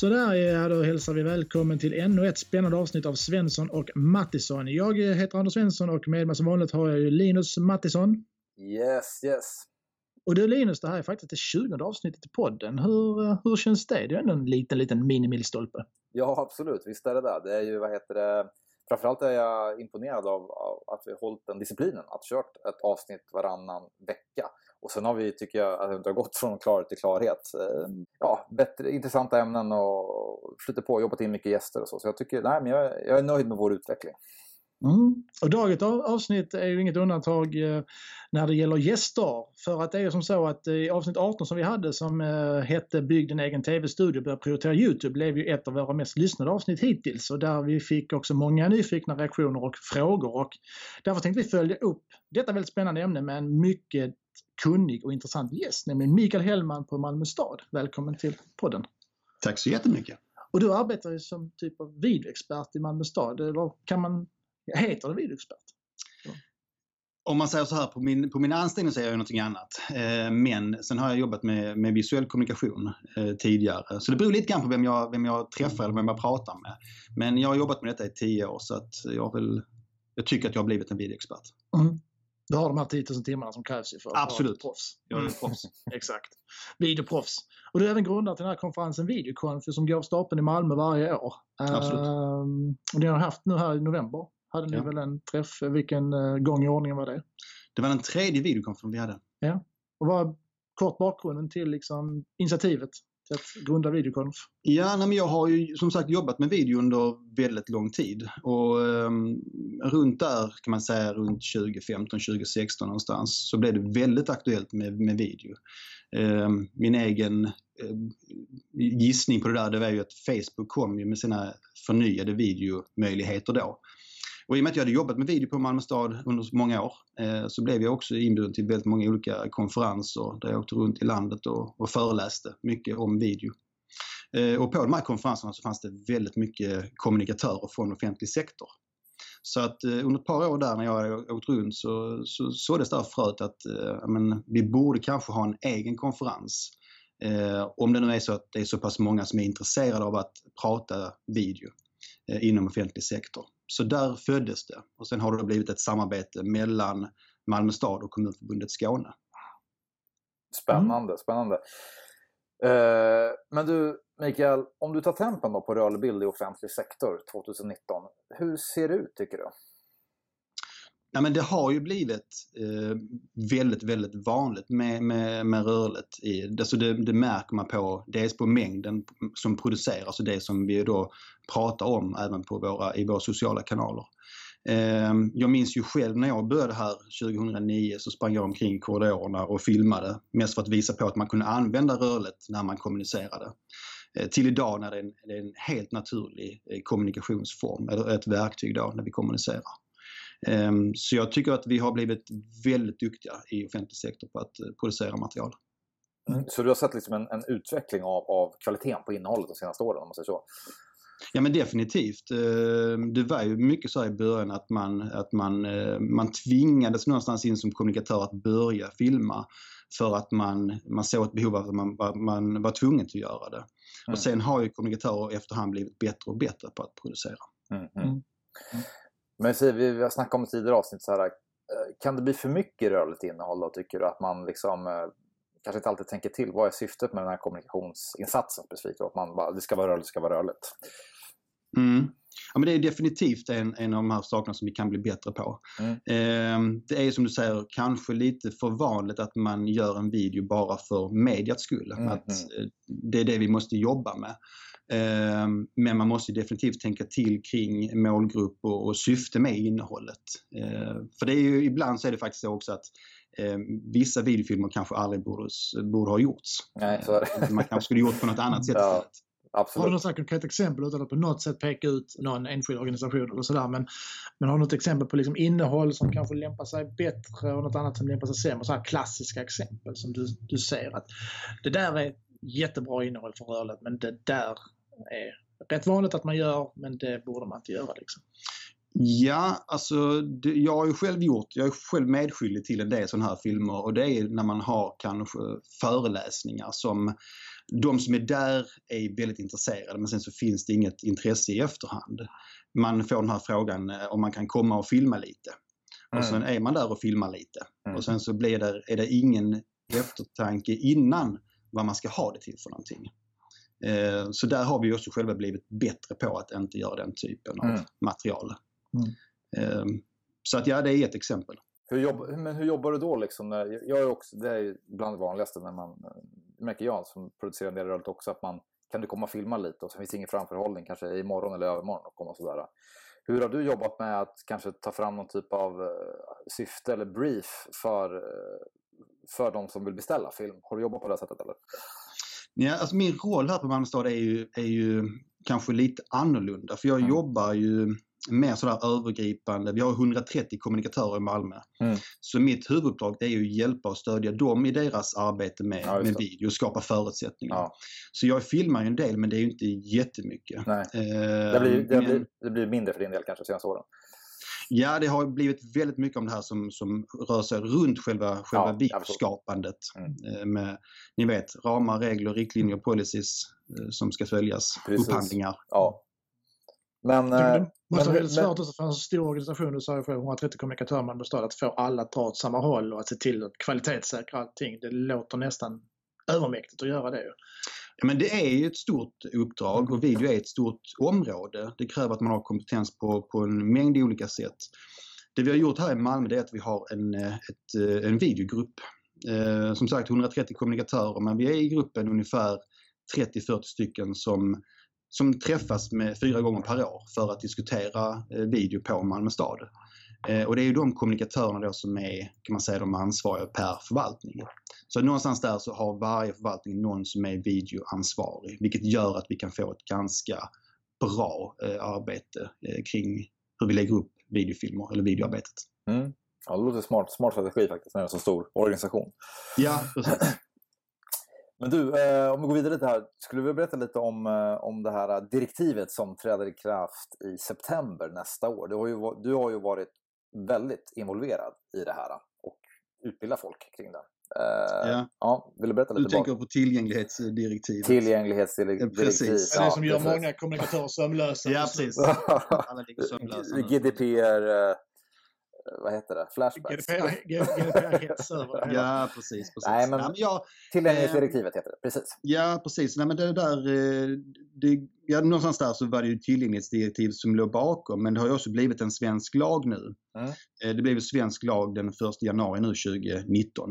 Sådär ja, då hälsar vi välkommen till ännu ett spännande avsnitt av Svensson och Mattisson. Jag heter Anders Svensson och med mig som vanligt har jag ju Linus Mattisson. Yes, yes. Och du Linus, det här är faktiskt det 20 avsnittet i podden. Hur, hur känns det? Det är ändå en liten, liten minimilstolpe. Ja, absolut. Visst är det det. Det är ju, vad heter det, framförallt är jag imponerad av, av att vi har hållit den disciplinen. Att kört ett avsnitt varannan vecka. Och sen har vi, tycker jag, att det har gått från klarhet till klarhet. Eh, ja, bättre, intressanta ämnen och flyttat på, jobbat in mycket gäster och så. Så jag tycker, nej men jag, jag är nöjd med vår utveckling. Mm. Och dagens avsnitt är ju inget undantag eh, när det gäller gäster. För att det är ju som så att eh, i avsnitt 18 som vi hade som hette Bygg din egen TV-studio börja prioritera Youtube blev ju ett av våra mest lyssnade avsnitt hittills och där vi fick också många nyfikna reaktioner och frågor och därför tänkte vi följa upp detta väldigt spännande ämne med en mycket kunnig och intressant gäst, nämligen Mikael Hellman på Malmö stad. Välkommen till podden! Tack så jättemycket! Och du arbetar ju som typ av videoexpert i Malmö stad. Eller kan man Heter det videoexpert? Om man säger så här, på min, på min anställning så är jag någonting annat. Eh, men sen har jag jobbat med, med visuell kommunikation eh, tidigare. Så det beror lite grann på vem jag, vem jag träffar eller vem jag pratar med. Men jag har jobbat med detta i tio år så att jag, väl, jag tycker att jag har blivit en videoexpert. Mm. Du har de här 10 000 timmarna som krävs ju för att Absolut. vara proffs. Jag är proffs. Exakt. Videoproffs. Och du är även grundare till den här konferensen Videoconf som går av stapeln i Malmö varje år. Absolut. Um, och ni har haft nu här i november hade ni ja. väl en träff. Vilken uh, gång i ordningen var det? Det var den tredje videokonferensen vi hade. Ja. Och vad kort bakgrunden till liksom, initiativet till att grunda Videoconf? Ja, nej, men jag har ju som sagt jobbat med video under väldigt lång tid och um, runt där kan man säga runt 2015, 2016 någonstans så blev det väldigt aktuellt med, med video. Um, min egen eh, gissning på det där det var ju att Facebook kom ju med sina förnyade videomöjligheter då. Och i och med att jag hade jobbat med video på Malmö stad under många år eh, så blev jag också inbjuden till väldigt många olika konferenser där jag åkte runt i landet och, och föreläste mycket om video. Eh, och på de här konferenserna så fanns det väldigt mycket kommunikatörer från offentlig sektor. Så att eh, under ett par år där när jag åkt runt så, så det där fröet att eh, men, vi borde kanske ha en egen konferens. Eh, om det nu är så att det är så pass många som är intresserade av att prata video eh, inom offentlig sektor. Så där föddes det. Och sen har det blivit ett samarbete mellan Malmö stad och Kommunförbundet Skåne. Spännande, mm. spännande. Eh, men du Mikael, om du tar tempen då på rörlig bild i offentlig sektor 2019, hur ser det ut tycker du? Nej, men det har ju blivit eh, väldigt, väldigt vanligt med, med, med rörligt. I, alltså det, det märker man på dels på mängden som produceras och det som vi då pratar om även på våra, i våra sociala kanaler. Eh, jag minns ju själv när jag började här 2009 så sprang jag omkring korridorerna och filmade. Mest för att visa på att man kunde använda rörligt när man kommunicerade. Eh, till idag när det är en, det är en helt naturlig eh, kommunikationsform, eller ett verktyg då när vi kommunicerar. Ehm, så jag tycker att vi har blivit väldigt duktiga i offentlig sektor på att eh, producera material. Mm. Så du har sett liksom en, en utveckling av, av kvaliteten på innehållet de senaste åren om man säger så? Ja men definitivt. Ehm, det var ju mycket så i början att man, att man, eh, man tvingades någonstans in som kommunikatör att börja filma för att man, man såg ett behov av att man, man var tvungen att göra det. Mm. Och sen har ju kommunikatörer efterhand blivit bättre och bättre på att producera. Mm. Men vi har snackat om i tidigare avsnitt, så här, eh, kan det bli för mycket rörligt innehåll då tycker du? Att man liksom eh, kanske inte alltid tänker till. Vad är syftet med den här kommunikationsinsatsen specifikt? Att man bara, det ska vara rörligt, det ska vara rörligt. Mm. Ja, men det är definitivt en, en av de här sakerna som vi kan bli bättre på. Mm. Eh, det är som du säger kanske lite för vanligt att man gör en video bara för mediats skull. Mm. Att, mm. det är det vi måste jobba med. Ehm, men man måste definitivt tänka till kring målgrupp och, syfte med innehållet. Ehm, för det är ju, ibland så är det faktiskt så också att eh, vissa videofilmer kanske aldrig borde, borde ha gjorts. Nej, så Man kanske skulle gjort på något annat sätt ja. Absolut. Har du något konkret exempel utan att på något sätt peka ut någon enskild organisation eller sådär men, men har du något exempel på liksom innehåll som kanske lämpar sig bättre och något annat som lämpar sig sämre? Så här klassiska exempel som du, du ser att det där är jättebra innehåll för rörligt men det där är rätt vanligt att man gör men det borde man inte göra. Liksom. Ja, alltså det, jag har ju själv gjort, jag är själv medskyldig till en del sådana här filmer och det är när man har kanske föreläsningar som de som är där är väldigt intresserade men sen så finns det inget intresse i efterhand. Man får den här frågan eh, om man kan komma och filma lite. Och sen är man där och filmar lite. Mm. Och sen så blir det, är det ingen eftertanke innan vad man ska ha det till för någonting. Eh, så där har vi också själva blivit bättre på att inte göra den typen av Mm. material. Mm. Eh, så att ja, det är ett exempel. Hur, jobb, men hur jobbar du då? Liksom? Jag är också, det är bland det vanligaste när man, märker jag som producerar en del rörligt också, att man kan du komma och filma lite och så finns det ingen framförhållning, kanske imorgon eller övermorgon och komma sådär. Hur har du jobbat med att kanske ta fram någon typ av eh, syfte eller brief för, eh, för de som vill beställa film? Har du jobbat på det sättet eller? Ja, alltså min roll här på Malmö stad är ju, är ju kanske lite annorlunda för jag Mm. jobbar ju mer sådär övergripande. Vi har 130 kommunikatörer i Malmö. Mm. Så mitt huvuduppdrag är ju att hjälpa och stödja dem i deras arbete med, Ja, med video och skapa förutsättningar. Ja. Så jag filmar ju en del men det är ju inte jättemycket. Nej. Eh, Det blir, det, men- blir, det blir mindre för din del kanske de senaste åren. Ja, det har blivit väldigt mycket om det här som, som rör sig runt själva, själva Ja, jag videoskapandet. Mm. Eh, Med, ni vet, ramar, regler, riktlinjer, policies eh, som ska följas. Precis. Upphandlingar. Ja. Men, Det, eh, måste vara väldigt svårt också för en så stor organisation, du sa ju själv 130 kommunikatörer man består, att få alla att dra åt samma håll och att se till att kvalitetssäkra allting. Det låter nästan övermäktigt att göra det men det är ju ett stort uppdrag och video är ett stort område. Det kräver att man har kompetens på, på en mängd olika sätt. Det vi har gjort här i Malmö är att vi har en, eh, ett, eh, en videogrupp. Eh, som sagt 130 kommunikatörer men vi är i gruppen ungefär 30-40 stycken som, som träffas med fyra gånger per år för att diskutera eh, video på Malmö stad. Eh, och det är ju de kommunikatörerna då som är, kan man säga, de ansvariga per förvaltning. Så någonstans där så har varje förvaltning någon som är videoansvarig, vilket gör att vi kan få ett ganska bra eh, arbete eh, kring hur vi lägger upp videofilmer eller videoarbetet. Mm. Ja, det låter smart, smart strategi faktiskt när det är en så stor organisation. Ja, precis. Men du, eh, om vi går vidare lite här. Skulle du berätta lite om, eh, om det här direktivet som träder i kraft i september nästa år? Du har ju, du har ju varit väldigt involverad i det här och utbildat folk kring det. Eh, Ja. ja, vill du berätta Du lite tänker bak- på tillgänglighetsdirektivet. Tillgänglighetsdirektiv. Ja, precis. Det är det som gör precis. många kommunikatörer sömnlösa. Ja, precis. Alla ligger sömnlösa. GDPR, vad heter det? Flashbacks? GDPR-hets över. Ja, precis. precis. Nej, men- ja, Tillgänglighetsdirektivet heter det, precis. Ja, precis. Nej, men det där, eh, det, ja, någonstans där så var det ju tillgänglighetsdirektiv som låg bakom men det har ju också blivit en svensk lag nu. Mm. Eh, Det blev svensk lag den 1 januari nu 2019.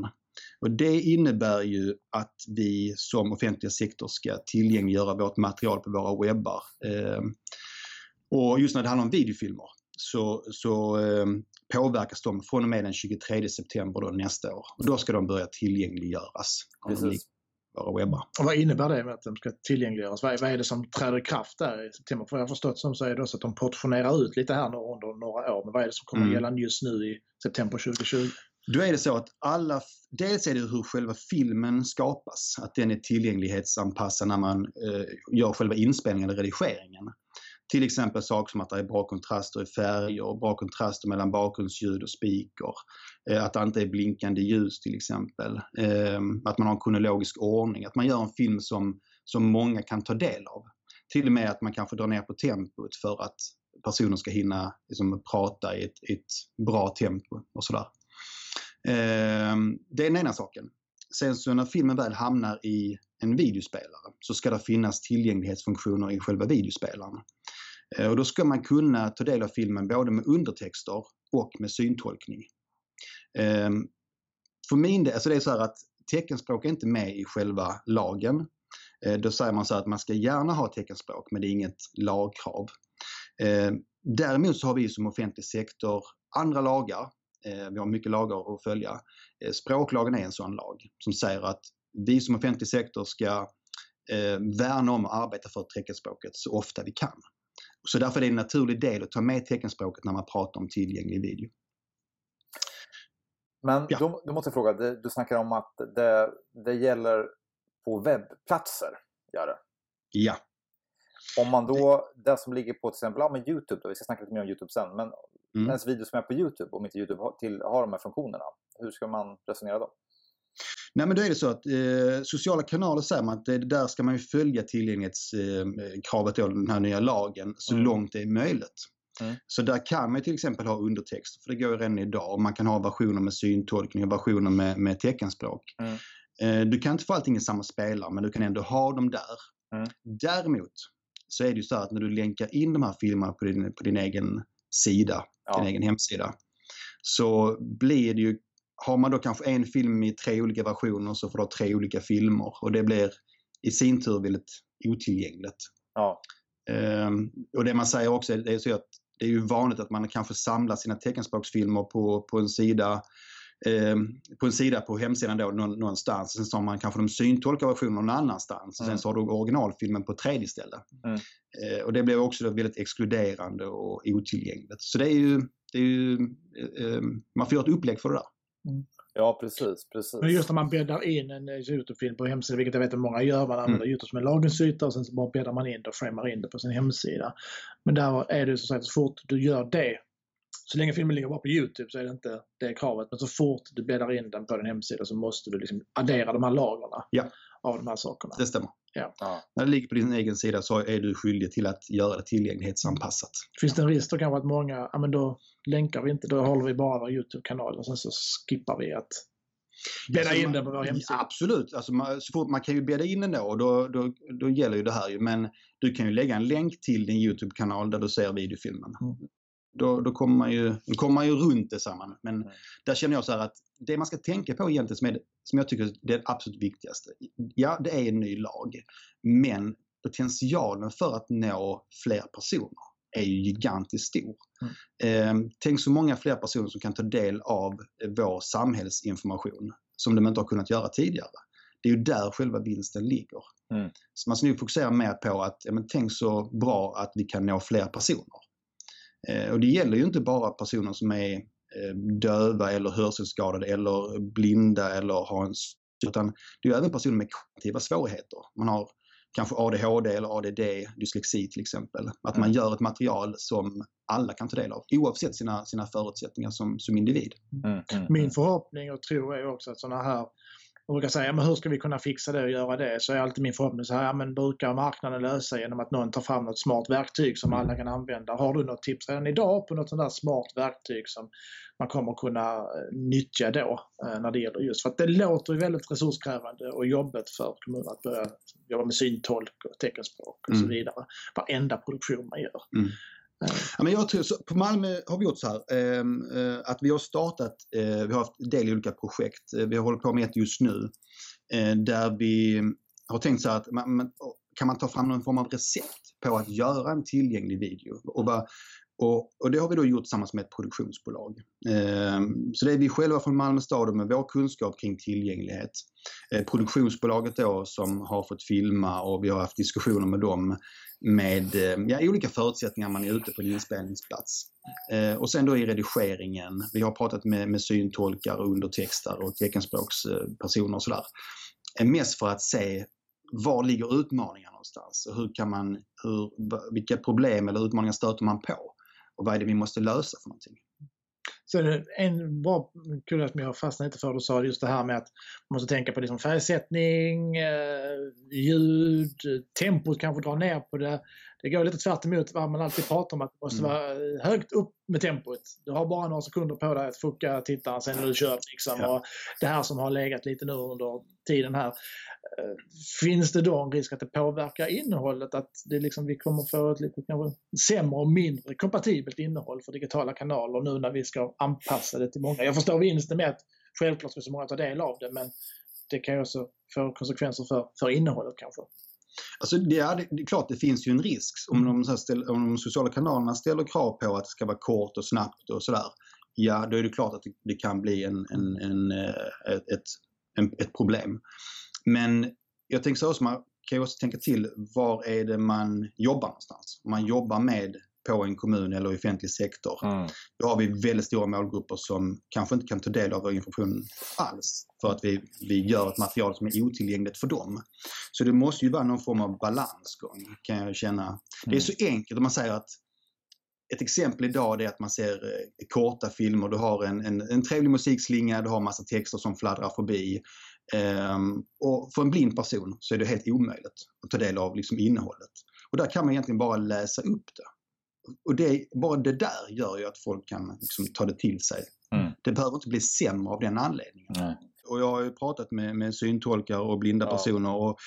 Och det innebär ju att vi som offentliga sektor ska tillgängliggöra vårt material på våra webbar. Eh, Och just när det handlar om videofilmer så, så eh, påverkas de från och med den 23 september då, nästa år. Och då ska de börja tillgängliggöras. precis. våra webbar. Och vad innebär det med att de ska tillgängliggöras? Vad är, vad är det som träder i kraft där i september? För jag har förstått som så är det också att de portionerar ut lite här nu under några år. Men vad är det som kommer Mm. att gälla just nu i september 2020? Då är det så att alla, dels är det hur själva filmen skapas, att den är tillgänglighetsanpassad när man eh, gör själva inspelningen eller redigeringen. Till exempel saker som att det är bra kontraster i färger, bra kontraster mellan bakgrundsljud och speaker. Eh, att det inte är blinkande ljus till exempel. Ehm, att man har en kronologisk ordning, att man gör en film som, som många kan ta del av. Till och med att man kanske drar ner på tempot för att personen ska hinna liksom, prata i ett, ett bra tempo och sådär. Ehm, det är den ena saken. Sen så när filmen väl hamnar i en videospelare så ska det finnas tillgänglighetsfunktioner i själva videospelaren. Eh, och då ska man kunna ta del av filmen både med undertexter och med syntolkning. Ehm, för min del, alltså det är så här att teckenspråk är inte med i själva lagen. Eh, då säger man så här att man ska gärna ha teckenspråk men det är inget lagkrav. Ehm, däremot så har vi som offentlig sektor andra lagar eh, Vi har mycket lagar att följa. Språklagen är en sån lag som säger att vi som offentlig sektor ska eh, värna om och arbeta för teckenspråket så ofta vi kan. Så därför är det en naturlig del att ta med teckenspråket när man pratar om tillgänglig video. Men Ja. då, då måste jag fråga, det, du snackar om att det, det gäller på webbplatser. Gör det. Ja, Om man då, det som ligger på till exempel ja, men YouTube, då, vi ska snacka lite mer om YouTube sen, men Mm. ens video som är på YouTube, om inte YouTube har, till, har de här funktionerna, hur ska man resonera då? Nej men då är det så att eh, sociala kanaler säger man att det, där ska man ju följa tillgänglighetskravet eh, då, den här nya lagen, så Mm. långt det är möjligt. Mm. Så där kan man till exempel ha undertexter, för det går ju redan idag. Man kan ha versioner med syntolkning och versioner med, med teckenspråk. Mm. Eh, du kan inte få allting i samma spelare, men du kan ändå ha dem där. Mm. Däremot så är det ju så att när du länkar in de här filmerna på din, på din egen sida, Ja. din egen hemsida, så blir det ju, har man då kanske en film i tre olika versioner så får du ha tre olika filmer och det blir i sin tur väldigt otillgängligt. Ja. Ehm, och det man säger också är, det är så att det är ju vanligt att man kanske samlar sina teckenspråksfilmer på, på en sida ehm, på en sida på hemsidan då nå- någonstans. Sen så har man kanske de syntolkade versionerna någon annanstans. Mm. sen så har du originalfilmen på tredje ställe. Mm. Eh, och det blir också väldigt exkluderande och otillgängligt. Så det är ju, det är ju man får göra ett upplägg för det där. Ja, precis. precis. Men just när man bäddar in en eh, Youtube-film på hemsidan, vilket jag vet att många gör, man använder Youtube som en lagringsyta och sen så bara bäddar man in det och framar in det på sin hemsida. Men där är det som sagt, så fort du gör det, så länge filmen ligger bara på Youtube så är det inte det kravet. Men så fort du bäddar in den på din hemsida så måste du liksom addera de här lagren Ja. Av de här sakerna. Det stämmer. Ja. När det ligger på din egen sida så är du skyldig till att göra det tillgänglighetsanpassat. Finns det en risk då kanske att många, ja men då länkar vi inte, då håller vi bara vår Youtube-kanal och sen så skippar vi att bädda Alltså, in den på vår hemsida. Ja, absolut. Alltså, man, så fort, man kan ju bädda in den då och då, då, då gäller ju det här ju. Men du kan ju lägga en länk till din Youtube-kanal där du ser videofilmen. Mm. Då, då, kommer man ju, då kommer man ju runt det samman. Men Mm. där känner jag så att det man ska tänka på egentligen som, är, som jag tycker är det absolut viktigaste. Ja, det är en ny lag. Men potentialen för att nå fler personer är ju gigantiskt stor. Eh, tänk så många fler personer som kan ta del av vår samhällsinformation som de inte har kunnat göra tidigare. Det är ju där själva vinsten ligger. Mm. Så man ska nu fokusera mer på att ja, men tänk så bra att vi kan nå fler personer. Eh, och det gäller ju inte bara personer som är eh, döva eller hörselskadade eller blinda eller har en utan det är ju även personer med kognitiva svårigheter. Man har kanske ADHD eller ADD, dyslexi till exempel. Att man gör ett material som alla kan ta del av oavsett sina, sina förutsättningar som, som individ. Mm, mm, Min mm. förhoppning och tro är också att sådana här man brukar säga, men hur ska vi kunna fixa det och göra det? Så är alltid min förhoppning så här, ja, men brukar marknaden lösa genom att någon tar fram något smart verktyg som alla kan använda. Har du något tips redan idag på något sånt där smart verktyg som man kommer kunna eh, nyttja då eh, när det gäller just, för att det låter ju väldigt resurskrävande och jobbigt för kommuner att börja jobba med syntolk och teckenspråk och så Mm. vidare. Varenda produktion man gör. Mm. Ja, men jag tror, så, på Malmö har vi gjort så här ehm, eh, att vi har startat, eh, vi har haft del olika projekt. Eh, vi håller på med ett just nu eh, där vi har tänkt så här att man, man, kan man ta fram någon form av recept på att göra en tillgänglig video? Och, vad- och, och det har vi då gjort tillsammans med ett produktionsbolag. Eh, så det är vi själva från Malmö stad med vår kunskap kring tillgänglighet. Eh, produktionsbolaget då som har fått filma och vi har haft diskussioner med dem med eh, ja, olika förutsättningar man är ute på en inspelningsplats. Eh, och sen då i redigeringen, vi har pratat med, med syntolkar och undertextare och teckenspråkspersoner och sådär. Eh, mest för att se var ligger utmaningarna någonstans och hur kan man, hur, vilka problem eller utmaningar stöter man på? Och vad är det vi måste lösa för någonting? Så en bra kul som jag fastnade lite för, du sa just det här med att man måste tänka på liksom färgsättning, eh, ljud, tempot kanske dra ner på det. Det går lite tvärt emot vad man alltid pratar om att det måste Mm. vara högt upp med tempot. Du har bara några sekunder på dig att fucka tittaren sen när du kört. Liksom. Ja. Och det här som har legat lite nu under tiden här. eh, Finns det då en risk att det påverkar innehållet? Att det liksom, vi kommer få ett lite kanske sämre och mindre kompatibelt innehåll för digitala kanaler nu när vi ska anpassa det till många. Jag förstår vinsten med att självklart ska så många ta del av det men det kan ju också få konsekvenser för, för innehållet kanske. Alltså det, är, det är klart det finns ju en risk om de, så här ställ, om de sociala kanalerna ställer krav på att det ska vara kort och snabbt och sådär. Ja, då är det klart att det, kan bli en, en, en, eh, ett, ett, en, ett problem. Men jag tänker så också, man kan ju också tänka till var är det man jobbar någonstans? Man jobbar med på en kommun eller i offentlig sektor. Mm. Då har vi väldigt stora målgrupper som kanske inte kan ta del av vår information alls för att vi, vi gör ett material som är otillgängligt för dem. Så det måste ju vara någon form av balansgång kan jag känna. Det är så enkelt om man säger att ett exempel idag är att man ser eh, korta filmer. Du har en, en, en trevlig musikslinga, du har massa texter som fladdrar förbi. Ehm, och för en blind person så är det helt omöjligt att ta del av liksom innehållet. Och där kan man egentligen bara läsa upp det. Och det, bara det där gör ju att folk kan liksom ta det till sig. Mm. Det behöver inte bli sämre av den anledningen. Nej. Och jag har ju pratat med, med syntolkar och blinda Ja. personer och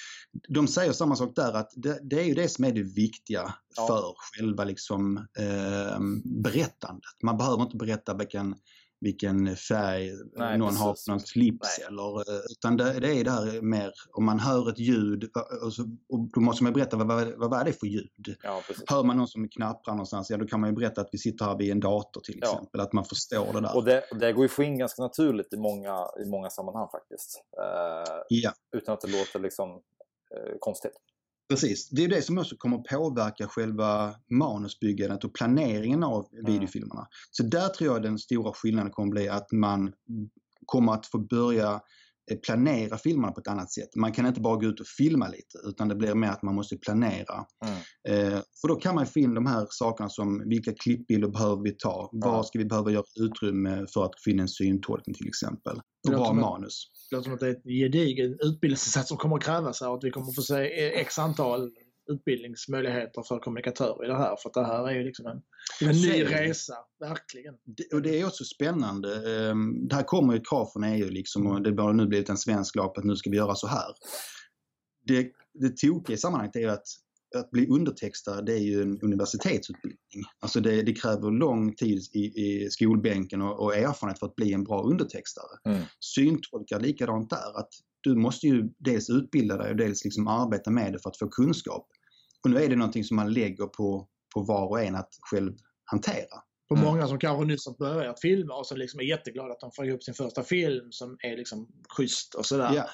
de säger samma sak där att det, det är ju det som är det viktiga Ja. för själva liksom, eh, berättandet. Man behöver inte berätta vilken, vilken färg Nej, någon har precis. på någon slips Nej. eller eh, utan det, det är det här mer om man hör ett ljud och, så, och då måste man berätta vad, vad, vad, är det för ljud? Ja. Hör man någon som knapprar någonstans, ja då kan man ju berätta att vi sitter här vid en dator till Ja. exempel, att man förstår det där. Och det, det går ju att få in ganska naturligt i många, i många sammanhang faktiskt. Eh, Ja. utan att det låter liksom eh, konstigt. Precis. Det är det som också kommer påverka själva manusbyggandet och planeringen av videofilmerna. Så där tror jag den stora skillnaden kommer bli att man kommer att få börja planera filmerna på ett annat sätt. Man kan inte bara gå ut och filma lite utan det blir mer att man måste planera. Mm. Eh, för då kan man få in de här sakerna som vilka klippbilder behöver vi ta? Ja. Var ska vi behöva göra utrymme för att få in en syntolkning till exempel? Och bra manus. Det låter som att det är ett gedigen utbildningsinsats som kommer att krävas här och att vi kommer att få se x antal utbildningsmöjligheter för kommunikatörer i det här. För att det här är ju liksom en, en ny resa, verkligen. Det, och det är också spännande. Ehm, Det här kommer ju ett krav från EU liksom och det har nu blivit en svensk lag på att nu ska vi göra så här. Det, det tokiga i sammanhanget är ju att, att bli undertextare det är ju en universitetsutbildning. Alltså det, det kräver lång tid i, i skolbänken och, och erfarenhet för att bli en bra undertextare. Mm. Syntolkar likadant där. Att du måste ju dels utbilda dig och dels liksom arbeta med det för att få kunskap. Och nu är det någonting som man lägger på, på var och en att själv hantera. För Mm. många som kanske nyss har börjat filma och som liksom är jätteglada att de får ihop sin första film som är liksom schysst och sådär. Ja.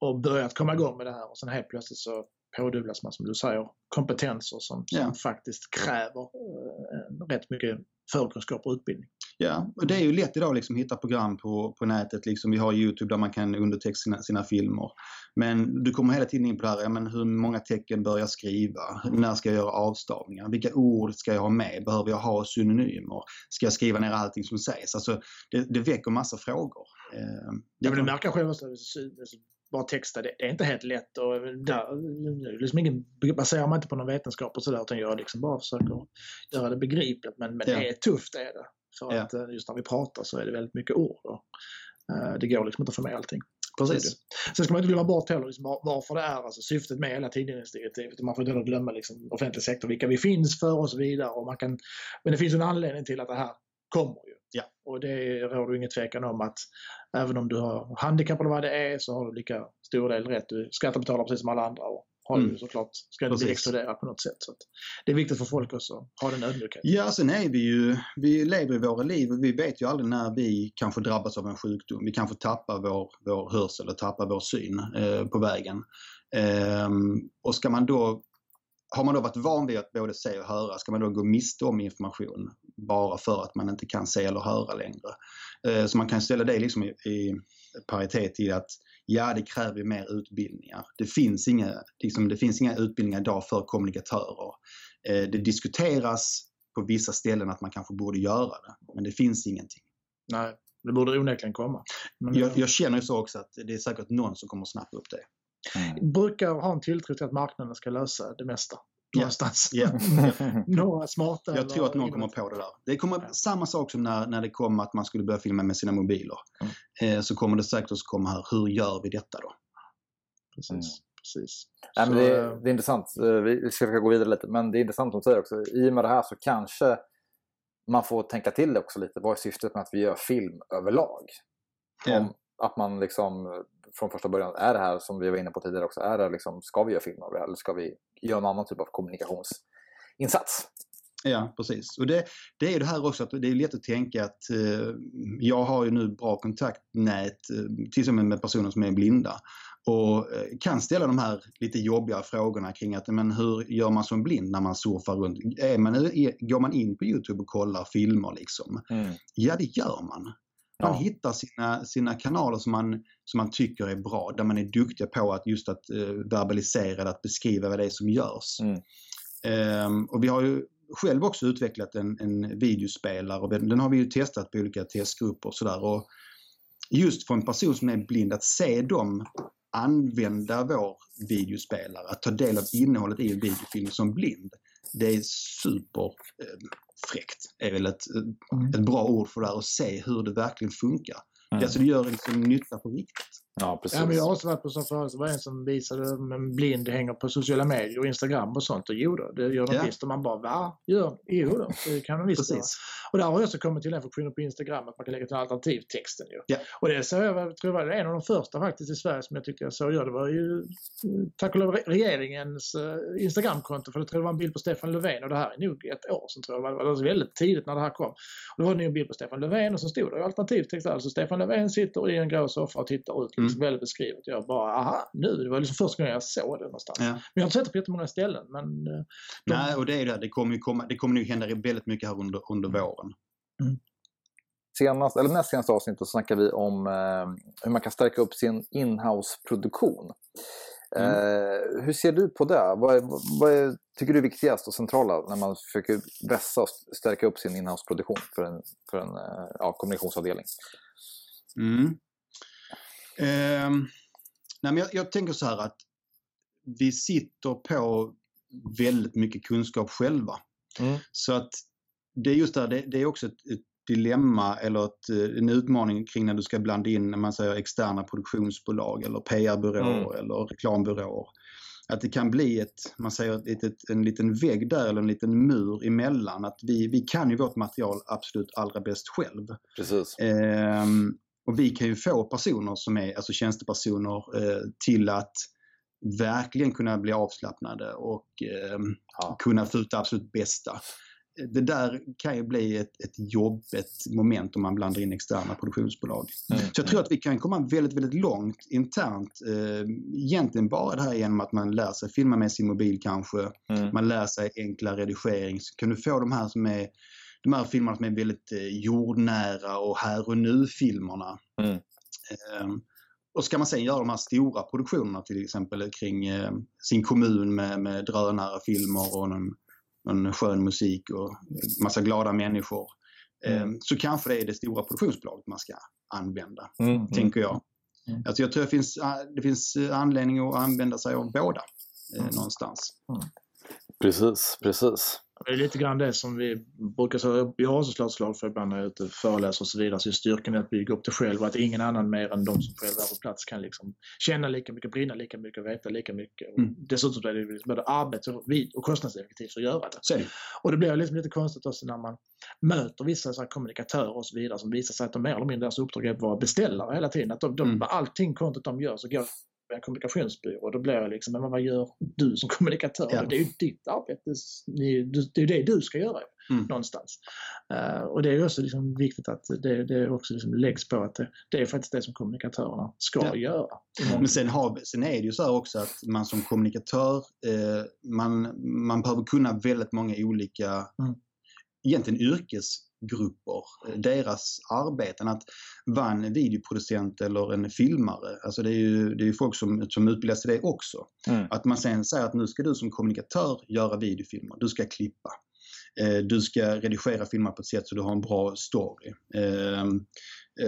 Och börjat komma igång med det här och sen helt plötsligt så pådubblas man som du säger kompetenser som, som Ja. faktiskt kräver eh, rätt mycket förkunskap och utbildning. Ja, och det är ju lätt idag liksom att hitta program på, på nätet. Liksom, vi har Youtube där man kan undertexta sina, sina filmer. Men du kommer hela tiden in på det här, ja, men hur många tecken bör jag skriva? När ska jag göra avstavningar? Vilka ord ska jag ha med? Behöver jag ha synonymer? Ska jag skriva ner allting som sägs? Alltså, det, det väcker massa frågor. Eh, det Jag vill kan- märka själv bara texta, det, det är inte helt lätt. Och där, liksom ingen, baserar man inte på någon vetenskap och sådär utan jag liksom bara försöker göra det begripligt. Men, men Ja. det är tufft är det. För Ja. att eh, just när vi pratar så är det väldigt mycket ord. Och, eh, det går liksom inte att få med allting. Precis. Sen ska man inte glömma bort heller liksom var- varför det är alltså syftet med hela tillgänglighetsdirektivet. Man får inte glömma liksom offentlig sektor, vilka vi finns för och så vidare. Och man kan, men det finns en anledning till att det här kommer. Ja. Och det råder inget tvekan om att även om du har handikapp eller vad det är så har du lika stor del rätt. Du skattebetalare precis som alla andra och har Mm. ju såklart, ska inte bli exkluderad på något sätt. Så det är viktigt för folk också att ha den ödmjukheten. Ja, sen är vi ju, vi lever i våra liv och vi vet ju aldrig när vi kanske drabbas av en sjukdom. Vi kanske tappar vår, vår hörsel och tappar vår syn eh, på vägen. Ehm, och ska man då, har man då varit van vid att både se och höra, ska man då gå miste om information bara för att man inte kan se eller höra längre? Eh, så man kan ställa det liksom i, paritet till att ja, det kräver mer utbildningar. Det finns inga, liksom, det finns inga utbildningar idag för kommunikatörer. Eh, det diskuteras på vissa ställen att man kanske borde göra det, men det finns ingenting. Nej, det borde onekligen komma. Men Jag, jag känner ju så också att det är säkert någon som kommer snappa upp det. Mm. brukar ha en tilltro till att marknaden ska lösa det mesta. Ja. Någonstans. Ja. Några smarta Jag tror att någon kommer på det där. Det kommer Ja. samma sak som när, när det kom att man skulle börja filma med sina mobiler. Mm. Eh, så kommer det säkert också komma här, hur gör vi detta då? Precis. Mm. precis. Nej, men det, eh, är, det är intressant. Eh, Vi ska försöka gå vidare lite. Men det är intressant som du säger också. I och med det här så kanske man får tänka till också lite. Vad är syftet med att vi gör film överlag? Om, att man liksom eh, från första början, är det här som vi var inne på tidigare också, är det liksom, ska vi göra film av det här eller ska vi göra en annan typ av kommunikationsinsats? Ja, precis. Och det, det är ju det här också att det är lätt att tänka att eh, jag har ju nu bra kontaktnät eh, till exempel med personer som är blinda och eh, kan ställa de här lite jobbiga frågorna kring att men hur gör man som blind när man surfar runt? Är man, är, går man in på Youtube och kollar filmer liksom? Ja, det gör man. Man Ja. hittar sina, sina kanaler som man, som man tycker är bra, där man är duktig på att just att eh, verbalisera, att beskriva vad det är som görs. Mm. Ehm, och vi har ju själv också utvecklat en, en videospelare och den har vi ju testat på olika testgrupper och sådär. Och just för en person som är blind, att se dem använda vår videospelare, att ta del av innehållet i en videofilm som blind. Det är superfräckt, är väl ett, ett bra ord för det här, att se hur det verkligen funkar. Mm. Alltså det gör liksom nytta på riktigt. Ja, precis. Ja, men jag har också varit på sån förut. Det var en som visade en blind hänger på sociala medier och Instagram och sånt. Och jo då, det gör de Ja. visst. Och man bara va? Gör? Jo då, det kan de visst göra. Precis. Och där har jag också kommit till den funktionen på Instagram att man kan lägga till alternativtexten ju. Ja. Och det såg jag, tror jag var en av de första faktiskt i Sverige som jag tyckte jag såg göra. Det var ju eh, tack och lov re- regeringens eh, Instagramkonto för jag tror det var en bild på Stefan Löfven och det här är nog ett år sedan tror jag. Det var väldigt tidigt när det här kom. Och då var det en bild på Stefan Löfven och så stod det alternativtext. Alltså Stefan Löfven sitter i en grå soffa och tittar ut. Liksom väldigt beskrivet. Jag bara aha, nu. Det var liksom första gången jag såg det någonstans. Ja. Men jag har inte sett det på jättemånga ställen. Men eh, de, Nej, och det är det. Det kommer ju komma, det kommer nog hända väldigt mycket här under, under våren. senast, eller näst senaste avsnittet så snackar vi om eh, hur man kan stärka upp sin inhouse-produktion. Eh, hur ser du på det? Vad, är, vad är, tycker du är viktigast och centrala när man försöker vässa och stärka upp sin inhouse-produktion för en, för en eh, ja, kommunikationsavdelning? Mm. Ehm, nej men jag, jag tänker så här att vi sitter på väldigt mycket kunskap själva. Mm. Så att det är just där, det, det är också ett, ett dilemma eller ett, eh, en utmaning kring när du ska blanda in när man säger externa produktionsbolag eller PR-byråer eller reklambyråer. Att det kan bli ett, man säger ett, ett, en liten vägg där eller en liten mur emellan. Att vi, vi kan ju vårt material absolut allra bäst själv. Precis. Ehm, och vi kan ju få personer som är alltså tjänstepersoner eh, till att verkligen kunna bli avslappnade och ehm, Ja. kunna få ut det absolut bästa. Det där kan ju bli ett, ett jobbigt moment om man blandar in externa produktionsbolag. Mm. Så jag tror att vi kan komma väldigt, väldigt långt internt. Eh, egentligen bara det här genom att man lär sig filma med sin mobil kanske. Mm. Man lär sig enkla redigering. Så kan du få de här som är de här filmerna som är väldigt eh, jordnära och här och nu-filmerna. Mm. Eh, och ska man sen göra de här stora produktionerna till exempel kring eh, sin kommun med, med drönarfilmer och någon, någon skön musik och massa glada människor. Eh, Mm. Så kanske det är det stora produktionsbolaget man ska använda, Mm. tänker jag. Mm. Alltså jag tror det finns, det finns eh, anledning att använda sig av båda eh, Mm. någonstans. Precis, precis. Det är lite grann det som vi brukar säga. Jag har också slagit slag för ibland när jag är ute och föreläser och så vidare. Så är styrkan i att bygga upp det själv och att ingen annan mer än de som själva är på plats kan liksom känna lika mycket, brinna lika mycket, veta lika mycket. Mm. Dessutom är det både arbets och, och kostnadseffektivt att göra det. Så är. Och det blir liksom lite konstigt också när man möter vissa så kommunikatörer och så vidare som visar sig att de mer eller mindre deras uppdrag är att vara beställare hela tiden. Att de, de, Mm. allting kontot de gör så går en kommunikationsbyrå. Då blir jag liksom, men vad gör du som kommunikatör? Ja. Det är ju ditt arbete. Det är ju det du ska göra Mm. någonstans. Eh, och det är också liksom viktigt att det, det också liksom läggs på att det, det är faktiskt det som kommunikatörerna ska Ja. göra. Men sen, har, sen är det ju så här också att man som kommunikatör, eh, man, man behöver kunna väldigt många olika, Mm. egentligen yrkesgrupper, eh, deras arbeten. Att vara en videoproducent eller en filmare, alltså det är ju, det är ju folk som, som utbildas till det också. Mm. Att man sen säger att nu ska du som kommunikatör göra videofilmer, du ska klippa. Eh, Du ska redigera filmer på ett sätt så du har en bra story. Eh,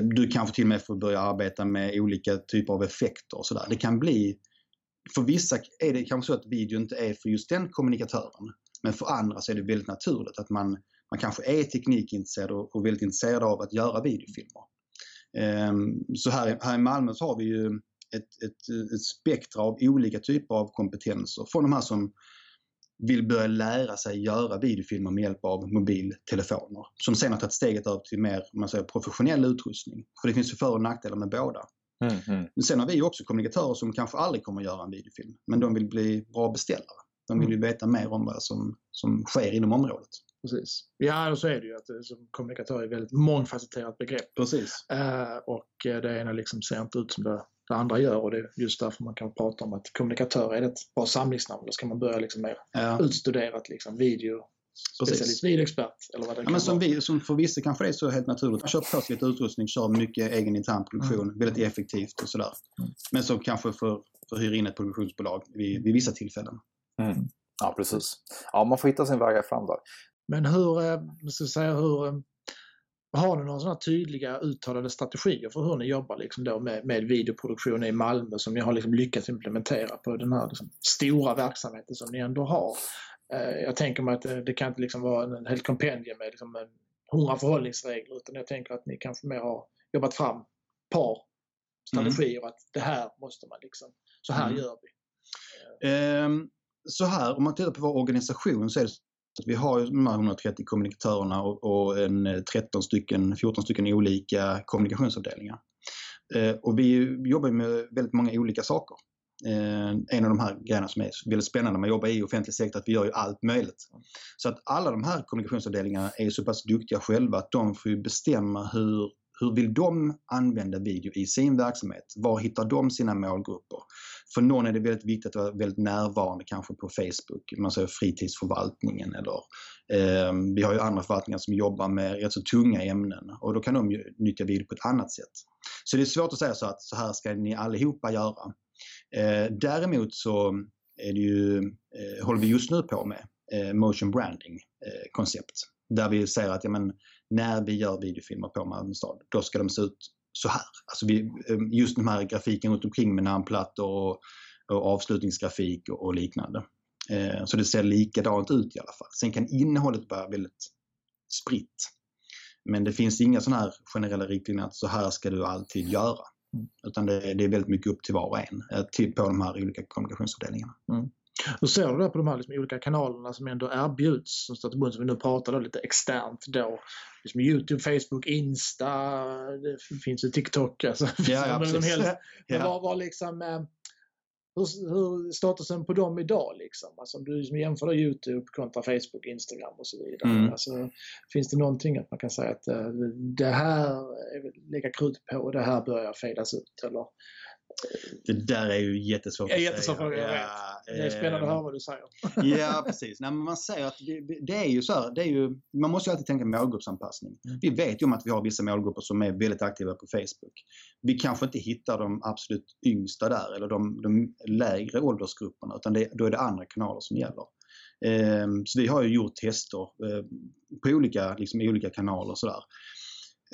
Du kanske till och med får börja arbeta med olika typer av effekter och sådär. Det kan bli, för vissa är det kanske så att video inte är för just den kommunikatören. Men för andra så är det väldigt naturligt att man, man kanske är teknikintresserad och, och väldigt intresserad av att göra videofilmer. Ehm, Så här, här i Malmö så har vi ju ett, ett, ett spektra av olika typer av kompetenser. Från de här som vill börja lära sig göra videofilmer med hjälp av mobiltelefoner. Som sen har tagit steget över till mer man säger, professionell utrustning. För det finns ju för och nackdelar med båda. Mm. Mm. Men sen har vi också kommunikatörer som kanske aldrig kommer att göra en videofilm. Men de vill bli bra beställare. De vill ju veta mer om vad som, som sker inom området. Precis. Ja, och så är det ju att det, som kommunikatör är ett väldigt mångfacetterat begrepp. Precis. Eh, och eh, det ena liksom ser inte ut som det, det andra gör och det är just därför man kan prata om att kommunikatör är ett bra samlingsnamn. Då ska man börja liksom mer Ja. utstuderat liksom video Precis. specialist, videoexpert eller vad det Ja, kan men som, vi, som för vissa kanske det är så helt naturligt. Man köper på sig lite utrustning, kör mycket egen intern produktion, väldigt effektivt och sådär. Mm. Men som kanske får, får hyra in ett produktionsbolag vid, vid vissa tillfällen. Mm. Ja, precis. Ja, man får hitta sin väg fram där. Men hur, eh, jag ska säga hur, eh, Har ni några sådana tydliga uttalade strategier för hur ni jobbar liksom då med, med videoproduktion i Malmö som ni har liksom lyckats implementera på den här liksom stora verksamheten som ni ändå har? Eh, jag tänker mig att det, det kan inte liksom vara en helt kompendium med liksom en hundra förhållningsregler utan jag tänker att ni kanske mer har jobbat fram par strategier mm. att det här måste man liksom, så här mm. gör vi. Um, så här, om man tittar på vår organisation så är det vi har ju de här 130 kommunikatörerna och, en eh, 13 stycken, 14 stycken olika kommunikationsavdelningar. Eh, och vi jobbar med väldigt många olika saker. Eh, en av de här grejerna som är väldigt spännande när man jobbar i offentlig sektor att vi gör ju allt möjligt. Så att alla de här kommunikationsavdelningarna är så pass duktiga själva att de får bestämma hur hur vill de använda video i sin verksamhet? Var hittar de sina målgrupper? För någon är det väldigt viktigt att vara väldigt närvarande kanske på Facebook, man säger fritidsförvaltningen eller eh, vi har ju andra förvaltningar som jobbar med rätt så tunga ämnen och då kan de ju nyttja video på ett annat sätt. Så det är svårt att säga så att så här ska ni allihopa göra. Eh, däremot så är det ju, eh, håller vi just nu på med eh, motion branding eh, koncept där vi säger att ja, men, när vi gör videofilmer på Malmö stad, då ska de se ut så här. Alltså vi, eh, just den här grafiken runt omkring med namnplattor och, och avslutningsgrafik och, och liknande. Eh, så det ser likadant ut i alla fall. Sen kan innehållet vara väldigt spritt. Men det finns inga sådana här generella riktlinjer att så här ska du alltid göra. Mm. Utan det, det, är väldigt mycket upp till var och en eh, till, på de här olika kommunikationsavdelningarna. Mm. Hur ser du det på de här liksom olika kanalerna som ändå erbjuds som som vi nu pratar lite externt då? Liksom Youtube, Facebook, Insta, det finns ju TikTok. Alltså, ja, ja, precis. Helst, ja. Var, var liksom, eh, hur, hur statusen på dem idag liksom? Alltså om du liksom jämför då Youtube kontra Facebook, Instagram och så vidare. Mm. Alltså, finns det någonting att man kan säga att uh, det här är lägga krut på och det här börjar fejdas ut? Eller det där är ju jättesvårt att jättesvårt säga. Jag vet. det är spännande att höra vad du säger. ja, precis. Nej, man säger att det, det, är ju så här, det är ju, man måste ju alltid tänka målgruppsanpassning. Mm. Vi vet ju om att vi har vissa målgrupper som är väldigt aktiva på Facebook. Vi kanske inte hittar de absolut yngsta där eller de, de lägre åldersgrupperna utan det, då är det andra kanaler som gäller. Ehm, så vi har ju gjort tester eh, på olika, liksom, olika kanaler och sådär.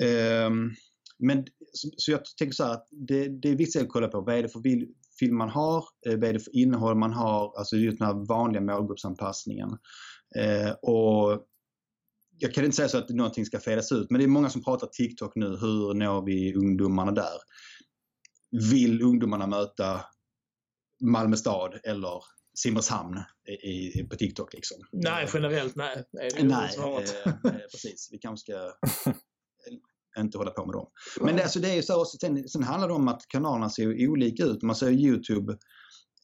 Ehm, men så, jag tänker så att det, det är viktigt att kolla på vad är det för film man har, eh, vad är det för innehåll man har, alltså just den här vanliga målgruppsanpassningen. Eh, och jag kan inte säga så att någonting ska fedas ut, men det är många som pratar TikTok nu. Hur når vi ungdomarna där? Vill ungdomarna möta Malmö stad eller Simrishamn i, i, på TikTok liksom? Nej, generellt nej. Är det nej, eh, eh, precis. Vi kanske ska inte hålla på med dem. Men det, alltså, det är ju så sen, sen handlar det om att kanalerna ser olika ut. Man säger Youtube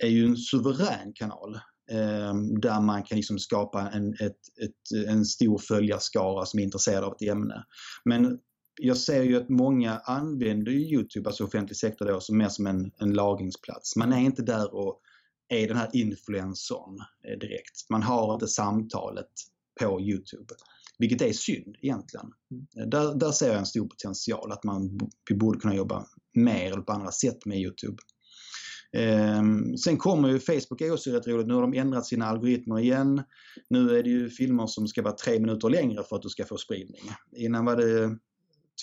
är ju en suverän kanal eh, där man kan liksom skapa en, ett, ett, en stor följarskara som är intresserad av ett ämne. Men jag ser ju att många använder Youtube, alltså offentlig sektor då, som mer som en, en lagringsplats. Man är inte där och är den här influensorn eh, direkt. Man har inte samtalet på Youtube. Vilket är synd egentligen. Mm. Där, där ser jag en stor potential att man, vi borde kunna jobba mer eller på andra sätt med Youtube. Um, sen kommer ju Facebook är också rätt roligt. Nu har de ändrat sina algoritmer igen. Nu är det ju filmer som ska vara tre minuter längre för att du ska få spridning. Innan var det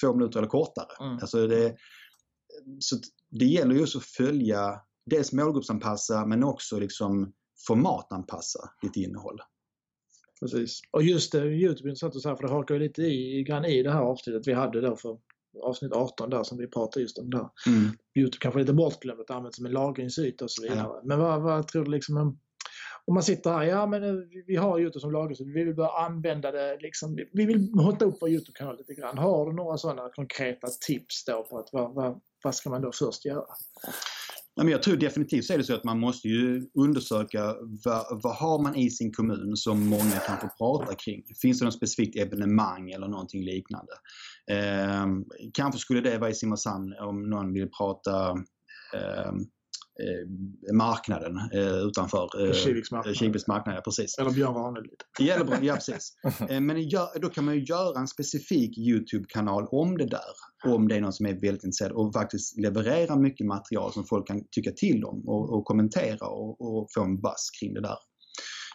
två minuter eller kortare. Mm. Alltså det, så det gäller ju också att följa, dels målgruppsanpassa men också liksom formatanpassa ditt innehåll. Precis. Och just det, Youtube är intressant att säga för det hakar ju lite i, grann i det här avsnittet vi hade då för avsnitt 18 där som vi pratade just om där. Mm. Youtube kanske lite bortglömt att användas som en lagringsyta och så vidare. Ja. Men vad, vad tror du liksom om, om man sitter här, ja men eh, vi har Youtube som lagringsyta, vi vill börja använda det liksom, vi vill hotta upp vår Youtube-kanal lite grann. Har du några sådana konkreta tips då på att vad, vad, vad ska man då först göra? Men jag tror definitivt så är det så att man måste ju undersöka vad, vad har man i sin kommun som många kanske pratar kring. Finns det något specifikt evenemang eller någonting liknande? Eh, kanske skulle det vara i Simrishamn om någon vill prata eh, marknaden eh, utanför eh, Kiviks marknad. Ja, precis. Eller Björn Ranelid. Ja, ja, precis. Eh, men då kan man ju göra en specifik Youtube-kanal om det där. Om det är någon som är väldigt intresserad och faktiskt leverera mycket material som folk kan tycka till om och, och kommentera och, och, få en bass kring det där.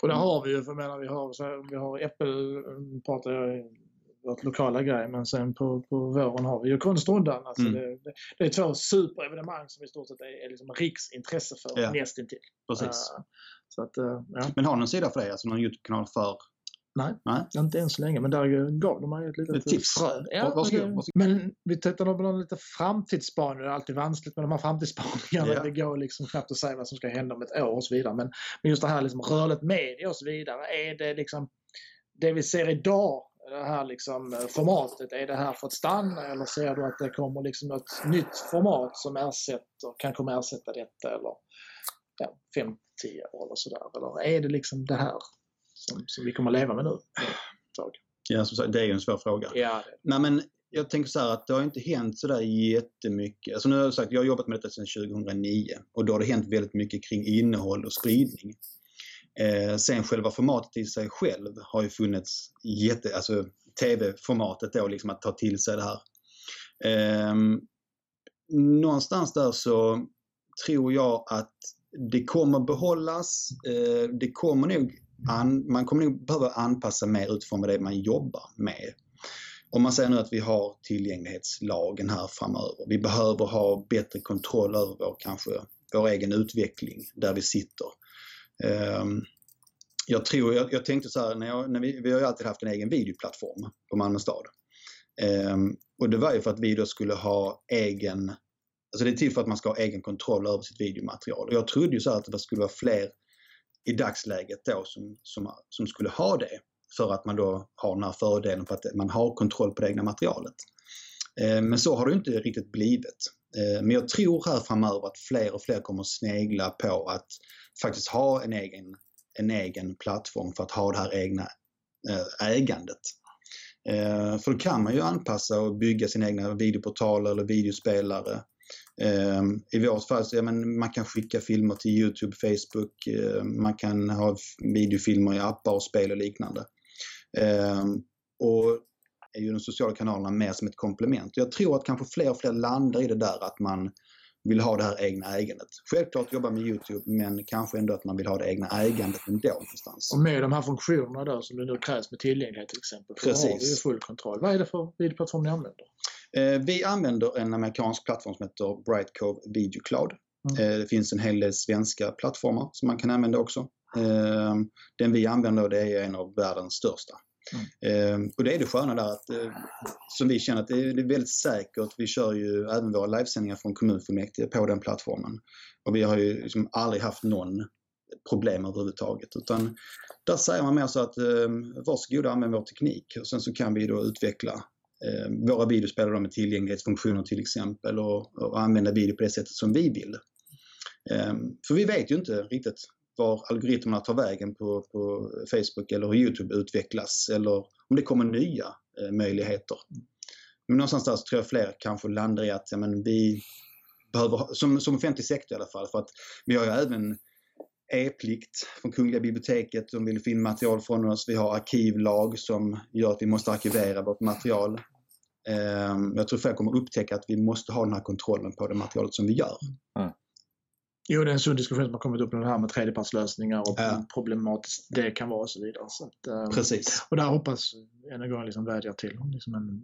Och där har vi ju, för menar, vi har, så här, vi har Apple, pratar jag vårt lokala grej. Men sen på, på våren har vi ju Konstrundan. Alltså Mm. det, det, det är två superevenemang som i stort sett är, är liksom riksintresse för Ja. nästintill. Precis. Eh, så att, eh, ja. Men har ni en sida för det? Alltså någon YouTube-kanal för? Nej, Nej. inte än så länge. Men där gav de mig ett litet Ett tips. frö. Ja, Varsågod, varsågod. Men vi tittar nog på någon lite framtidsspaning. Det är alltid vanskligt med de här framtidsspaningarna. Ja. Det går liksom knappt att säga vad som ska hända om ett år och så vidare. Men, men just det här liksom rörligt media och så vidare. Är det liksom det vi ser idag, det här liksom eh, formatet, är det här för att stanna eller ser du att det kommer liksom ett nytt format som ersätter, kan komma ersätta detta eller ja, 5-10 år eller sådär? Eller är det liksom det här som, som vi kommer leva med nu? Ja, som sagt, det är ju en svår fråga. Ja, Nej, men jag tänker så här att det har inte hänt sådär jättemycket. Alltså nu har jag sagt, jag har jobbat med detta sedan 2009 och då har det hänt väldigt mycket kring innehåll och spridning. Eh, sen själva formatet i sig själv har ju funnits jätte, alltså tv-formatet då liksom att ta till sig det här. Eh, någonstans där så tror jag att det kommer behållas. Eh, det kommer nog an, man kommer nog behöva anpassa mer utifrån vad det är man jobbar med. Om man säger nu att vi har tillgänglighetslagen här framöver. Vi behöver ha bättre kontroll över vår, kanske, vår egen utveckling där vi sitter. Ehm, jag tror, jag, jag tänkte så här, när, jag, när vi, vi har ju alltid haft en egen videoplattform på Malmö stad. Ehm, och det var ju för att vi då skulle ha egen, alltså det är till för att man ska ha egen kontroll över sitt videomaterial. Och jag trodde ju så här att det skulle vara fler i dagsläget då som, som, som skulle ha det. För att man då har den här fördelen för att man har kontroll på det egna materialet. Eh, Men så har det inte riktigt blivit. Eh, Men jag tror här framöver att fler och fler kommer snegla på att faktiskt ha en egen, en egen plattform för att ha det här egna eh, ägandet. Eh, för då kan man ju anpassa och bygga sina egna videoportaler eller videospelare. Eh, I vårt fall så ja, men man kan skicka filmer till Youtube, Facebook, man kan ha videofilmer i appar och spel och liknande. Och är ju de sociala kanalerna mer som ett komplement. Jag tror att kanske fler och fler landar i det där att man vill ha det här egna ägandet. Självklart jobba med Youtube men kanske ändå att man vill ha det egna ägandet ändå någonstans. Och med de här funktionerna då som det nu krävs med tillgänglighet till exempel. För Då har Precis. vi ju full kontroll. Vad är det för videoplattform ni använder? Eh, vi använder en amerikansk plattform som heter Bright Cove Video Cloud. Mm. Eh, det finns en hel del svenska plattformar som man kan använda också. Eh, den vi använder det är en av världens största. Eh, och det är det sköna där att, eh, som vi känner att det är, det är väldigt säkert. Vi kör ju även våra livesändningar från kommunfullmäktige på den plattformen. Och vi har ju liksom aldrig haft någon problem överhuvudtaget. Utan där säger man mer så att eh, varsågoda använd vår teknik och sen så kan vi då utveckla eh, våra videospelare med tillgänglighetsfunktioner till exempel och, och använda video på det sättet som vi vill. Eh, för vi vet ju inte riktigt var algoritmerna tar vägen på, på Facebook eller hur Youtube utvecklas eller om det kommer nya eh, möjligheter. Men någonstans där så tror jag fler kanske landar i att ja, men vi behöver, som, som offentlig sektor i alla fall, för att vi har ju även e-plikt från Kungliga biblioteket. De vill få in material från oss. Vi har arkivlag som gör att vi måste arkivera vårt material. Ehm, jag tror fler kommer upptäcka att vi måste ha den här kontrollen på det materialet som vi gör. Mm. Jo, det är en sund diskussion som har kommit upp med det här med tredjepartslösningar och Ja. problematiskt det kan vara och så vidare. Så att, eh, Precis. och där hoppas än en gång liksom vädjar till om liksom en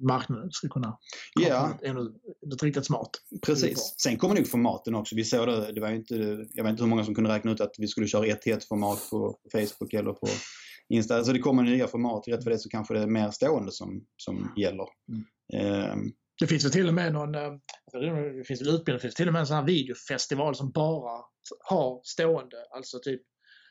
marknad ska kunna Ja, ännu något riktigt smart. precis. Sen kommer nog formaten också. Vi såg det, det var ju inte, jag vet inte hur många som kunde räkna ut att vi skulle köra 1 till 1 format på Facebook eller på Insta. Alltså det kommer nya format. Rätt för det så kanske det är mer stående som, som gäller. Ehm, Det finns väl till och med någon, eh, det finns väl utbildning, det finns till och med en sån här videofestival som bara har stående, alltså typ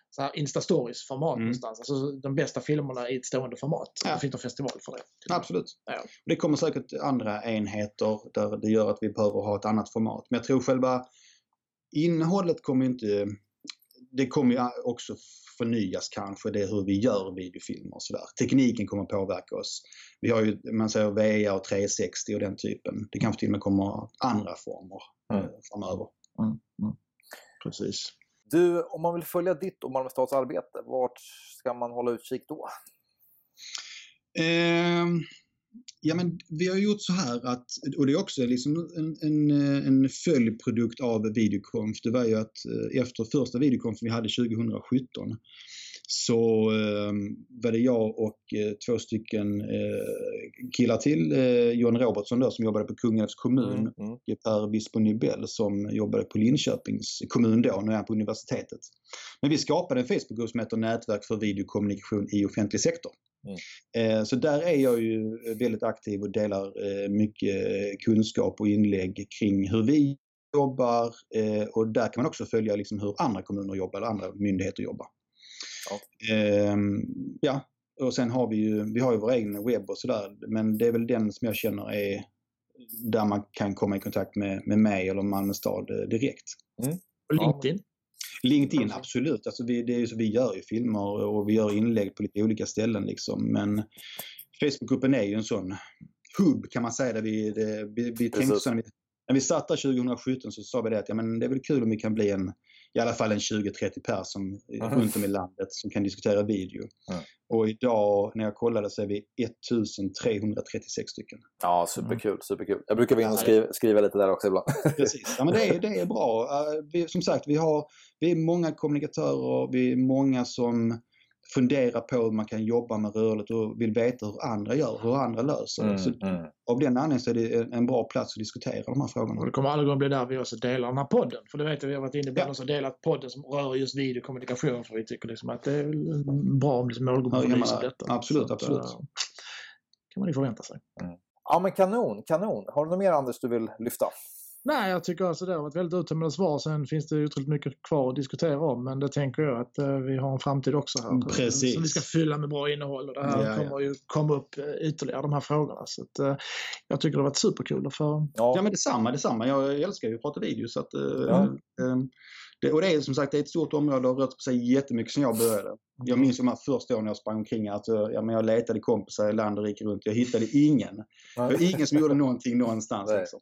så här Insta-stories format Mm. någonstans. Alltså de bästa filmerna i ett stående format. Ja. Det finns en festival för det. Absolut. Ja. Det kommer säkert andra enheter där det gör att vi behöver ha ett annat format. Men jag tror själva innehållet kommer inte... Det kommer ju också förnyas kanske, det är hur vi gör videofilmer och sådär. Tekniken kommer påverka oss. Vi har ju, man säger VR och 360 och den typen. Det kanske till och med kommer andra former Mm. eh, framöver. Precis. Du, om man vill följa ditt och Malmö stads arbete, vart ska man hålla utkik då? Ehm, ja men vi har gjort så här att, och det är också liksom en, en, en följdprodukt av videokonf. Det var ju att eh, efter första videokonf vi hade 2017 så eh, var det jag och eh, två stycken eh, killar till, eh, John Robertsson då, som jobbade på Kungälvs kommun Mm, mm. och Per Bispo Nybell som jobbade på Linköpings kommun då, nu är han på universitetet. Men vi skapade en Facebookgrupp som heter Nätverk för videokommunikation i offentlig sektor. Eh, Så där är jag ju väldigt aktiv och delar eh, mycket kunskap och inlägg kring hur vi jobbar eh, och där kan man också följa liksom hur andra kommuner jobbar eller andra myndigheter jobbar. Ja. Ehm, Ja, och sen har vi ju, vi har ju vår egen webb och sådär men det är väl den som jag känner är där man kan komma i kontakt med, med mig eller Malmö stad eh, direkt. Och LinkedIn. LinkedIn, absolut. Alltså vi, det är så, vi gör ju filmer och vi gör inlägg på lite olika ställen. Liksom. Men Facebookgruppen är ju en sån hubb kan man säga. Där vi, det, vi, vi tänkte så när vi, när vi startade 2017 så sa vi det att ja, men det är väl kul om vi kan bli en, i alla fall en 20-30 pers som, Mhm. runt om i landet som kan diskutera video. Mm. Och idag när jag kollade så är vi 1336 stycken. Ja, superkul, superkul. Jag brukar och skriva, skriva lite där också ibland. Precis. Ja, men det, är, det är bra. Vi, som sagt, vi, har, vi är många kommunikatörer, vi är många som funderar på hur man kan jobba med rörligt och vill veta hur andra gör, hur andra löser det. Mm, Så mm. av den anledningen så är det en- en bra plats att diskutera de här Och frågorna. det kommer aldrig att bli där vi också delar den här podden. För det vet jag, vi har varit inne bland Ja. och delat podden som rör just videokommunikation. För vi tycker liksom att det är bra om liksom målgruppen menar, detta. absolut, Så att, absolut. eh, kan man ju förvänta sig. Ja, men kanon, kanon. Har du något mer Anders du vill lyfta? Nej, jag tycker alltså det har varit väldigt uttömmande svar. Sen finns det otroligt mycket kvar att diskutera om. Men det tänker jag att eh, vi har en framtid också här. Mm, precis. Som vi ska fylla med bra innehåll. Och det här Ja, ja. kommer ju komma upp eh, ytterligare, de här frågorna. Så att, eh, jag tycker det har varit superkul att få Ja, Ja men detsamma, detsamma. Jag älskar ju att prata video så att... eh, Ja. det, och det är som sagt det är ett stort område och har rört på sig jättemycket sen jag började. Jag minns de här första åren jag sprang omkring att eh, ja, men jag letade kompisar i land och rike runt. Jag hittade ingen. Det var ingen som gjorde någonting någonstans. Liksom.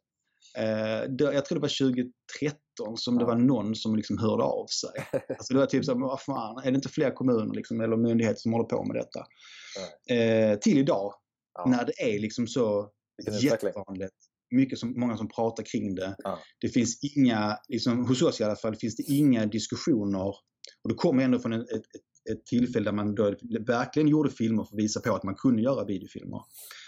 Eh, jag tror det var 2013 som det var någon som liksom hörde av sig. Alltså det var typ så här, vad fan, är det inte fler kommuner liksom, eller myndigheter som håller på med detta? Eh, till idag, Ja. när det är liksom så jättevanligt. Mycket som, många som pratar kring det. Ja. Det finns inga, liksom, hos oss i alla fall, finns det inga diskussioner. Och det kommer ändå från ett, ett, ett- ett tillfälle där man då verkligen gjorde filmer för att visa på att man kunde göra videofilmer.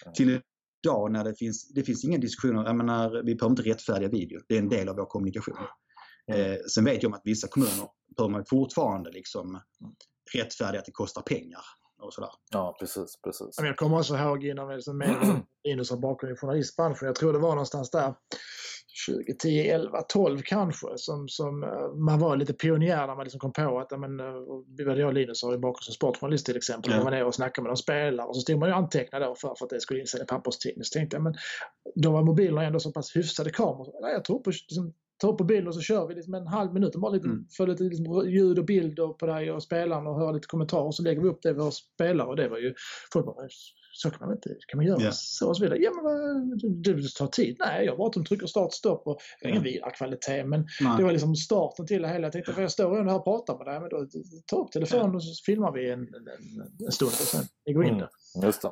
Ja. Till idag när det finns, det finns inga diskussioner, jag menar, vi behöver inte rättfärdiga video. Det är en del av vår kommunikation. Mm. Eh, sen vet jag om att vissa kommuner behöver man fortfarande liksom rättfärdiga att det kostar pengar. Och sådär. Ja, precis, precis. Men Jag kommer också ihåg innan vi liksom med Linus har bakgrund i journalistbranschen. Jag tror det var någonstans där 2010, 11, 12 kanske som, som eh, man var lite pionjär när man liksom kom på att men, eh, vi var jag och Linus har ju bakgrund som sportjournalist till exempel. Ja. Man var nere och snackade med de spelare och så stod man ju och antecknade då för, för att det skulle in sig i papperstidning. Så tänkte jag men då var mobilerna ändå så pass hyfsade kameror. Nej, jag tror på liksom, ta upp på bild och så kör vi liksom en halv minut och bara lite, Mm. får lite liksom, ljud och bild och på dig och spelaren och hör lite kommentarer och så lägger vi upp det våra spelare och det var ju folk bara, så kan man inte, kan man göra Ja. så och så vidare. Ja men det, det tar tid. Nej, jag bara att de trycker start stopp och det är ingen vidare kvalitet men Nej. det var liksom starten till det hela. Jag tänkte, för jag står ju här och pratar med dig, men då ta upp telefonen och så filmar vi en, en, en stund och sen vi går in Mm. där. Just det.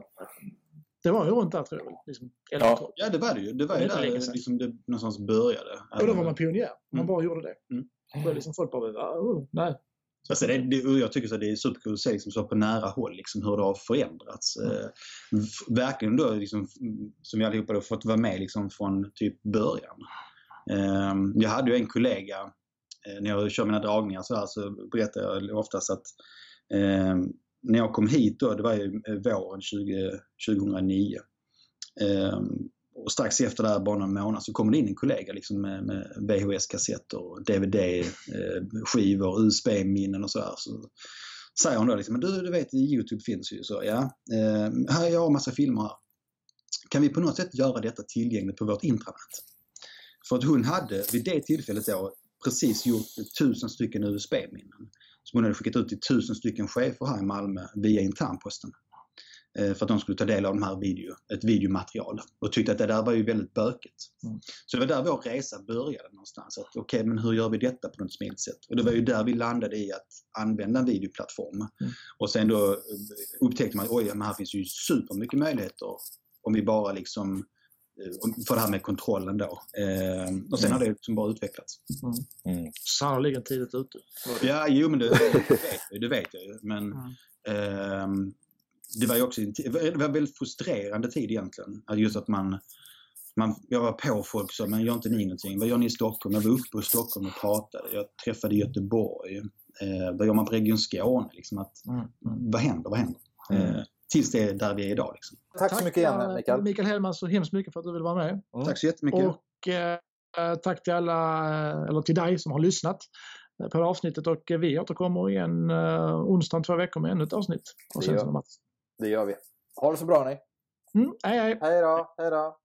Det var ju runt där tror jag. Liksom, 11, Ja. 12. Ja, det var det ju. Det var Det ju där sedan. liksom, det någonstans började. Och då var man pionjär. Man Mm. bara gjorde det. Mm. Då var liksom folk bara, oh, nej. Alltså det, det, jag tycker så att det är superkul att se liksom så på nära håll liksom hur det har förändrats. Mm. Eh, verkligen då, liksom, som vi allihopa då fått vara med liksom från typ början. Eh, jag hade ju en kollega, eh, när jag kör mina dragningar så, här, så berättar jag oftast att när jag kom hit då, det var ju våren 20, 2009. Och strax efter det här, bara någon månad, så kommer det in en kollega liksom med, med VHS-kassetter, DVD-skivor, USB-minnen och eh, sådär. Så säger hon då liksom, men du, du vet Youtube finns ju så, ja. Eh, här, jag har massa filmer här. Kan vi på något sätt göra detta tillgängligt på vårt intranät? För att hon hade vid det tillfället då precis gjort tusen stycken USB-minnen. Som hon hade skickat ut till tusen stycken chefer här i Malmö via internposten. Eh, För att de skulle ta del av de här video, ett videomaterial. Och tyckte att det där var ju väldigt bökigt. Mm. Så det var där vår resa började någonstans. Att Okej, men hur gör vi detta på något smidigt sätt? Och det var ju där vi landade i att använda en videoplattform. Mm. Och sen då eh, upptäckte man att oj, men här finns ju supermycket möjligheter om vi bara liksom för det här med kontrollen då. Eh, och sen Mm. har det liksom bara utvecklats. Mm. Sannerligen tidigt ute. Ja, jo men det, det, vet, jag, det vet jag ju. Men Mm. Det var ju också en, det var en väldigt frustrerande tid egentligen. Att Just att man, man, jag var på folk som, men gör inte ni någonting? Vad gör ni i Stockholm? Jag var uppe i Stockholm och pratade. Jag träffade i Göteborg. Eh, vad gör man på Region Skåne? Liksom att, Mm. Mm. vad händer? Vad händer? Mm. Eh, tills det är där vi är idag. Liksom. Tack så mycket igen eh, Mikael. Mikael Hellman så hemskt mycket för att du vill vara med. Mm. Tack så jättemycket. Och eh, tack till alla, eh, eller till dig som har lyssnat eh, på det här avsnittet och vi återkommer igen eh, onsdag om två veckor med ännu ett avsnitt. Och sen så. Det gör vi. Ha det så bra ni. Mm, hej hej! Hej då, hej då.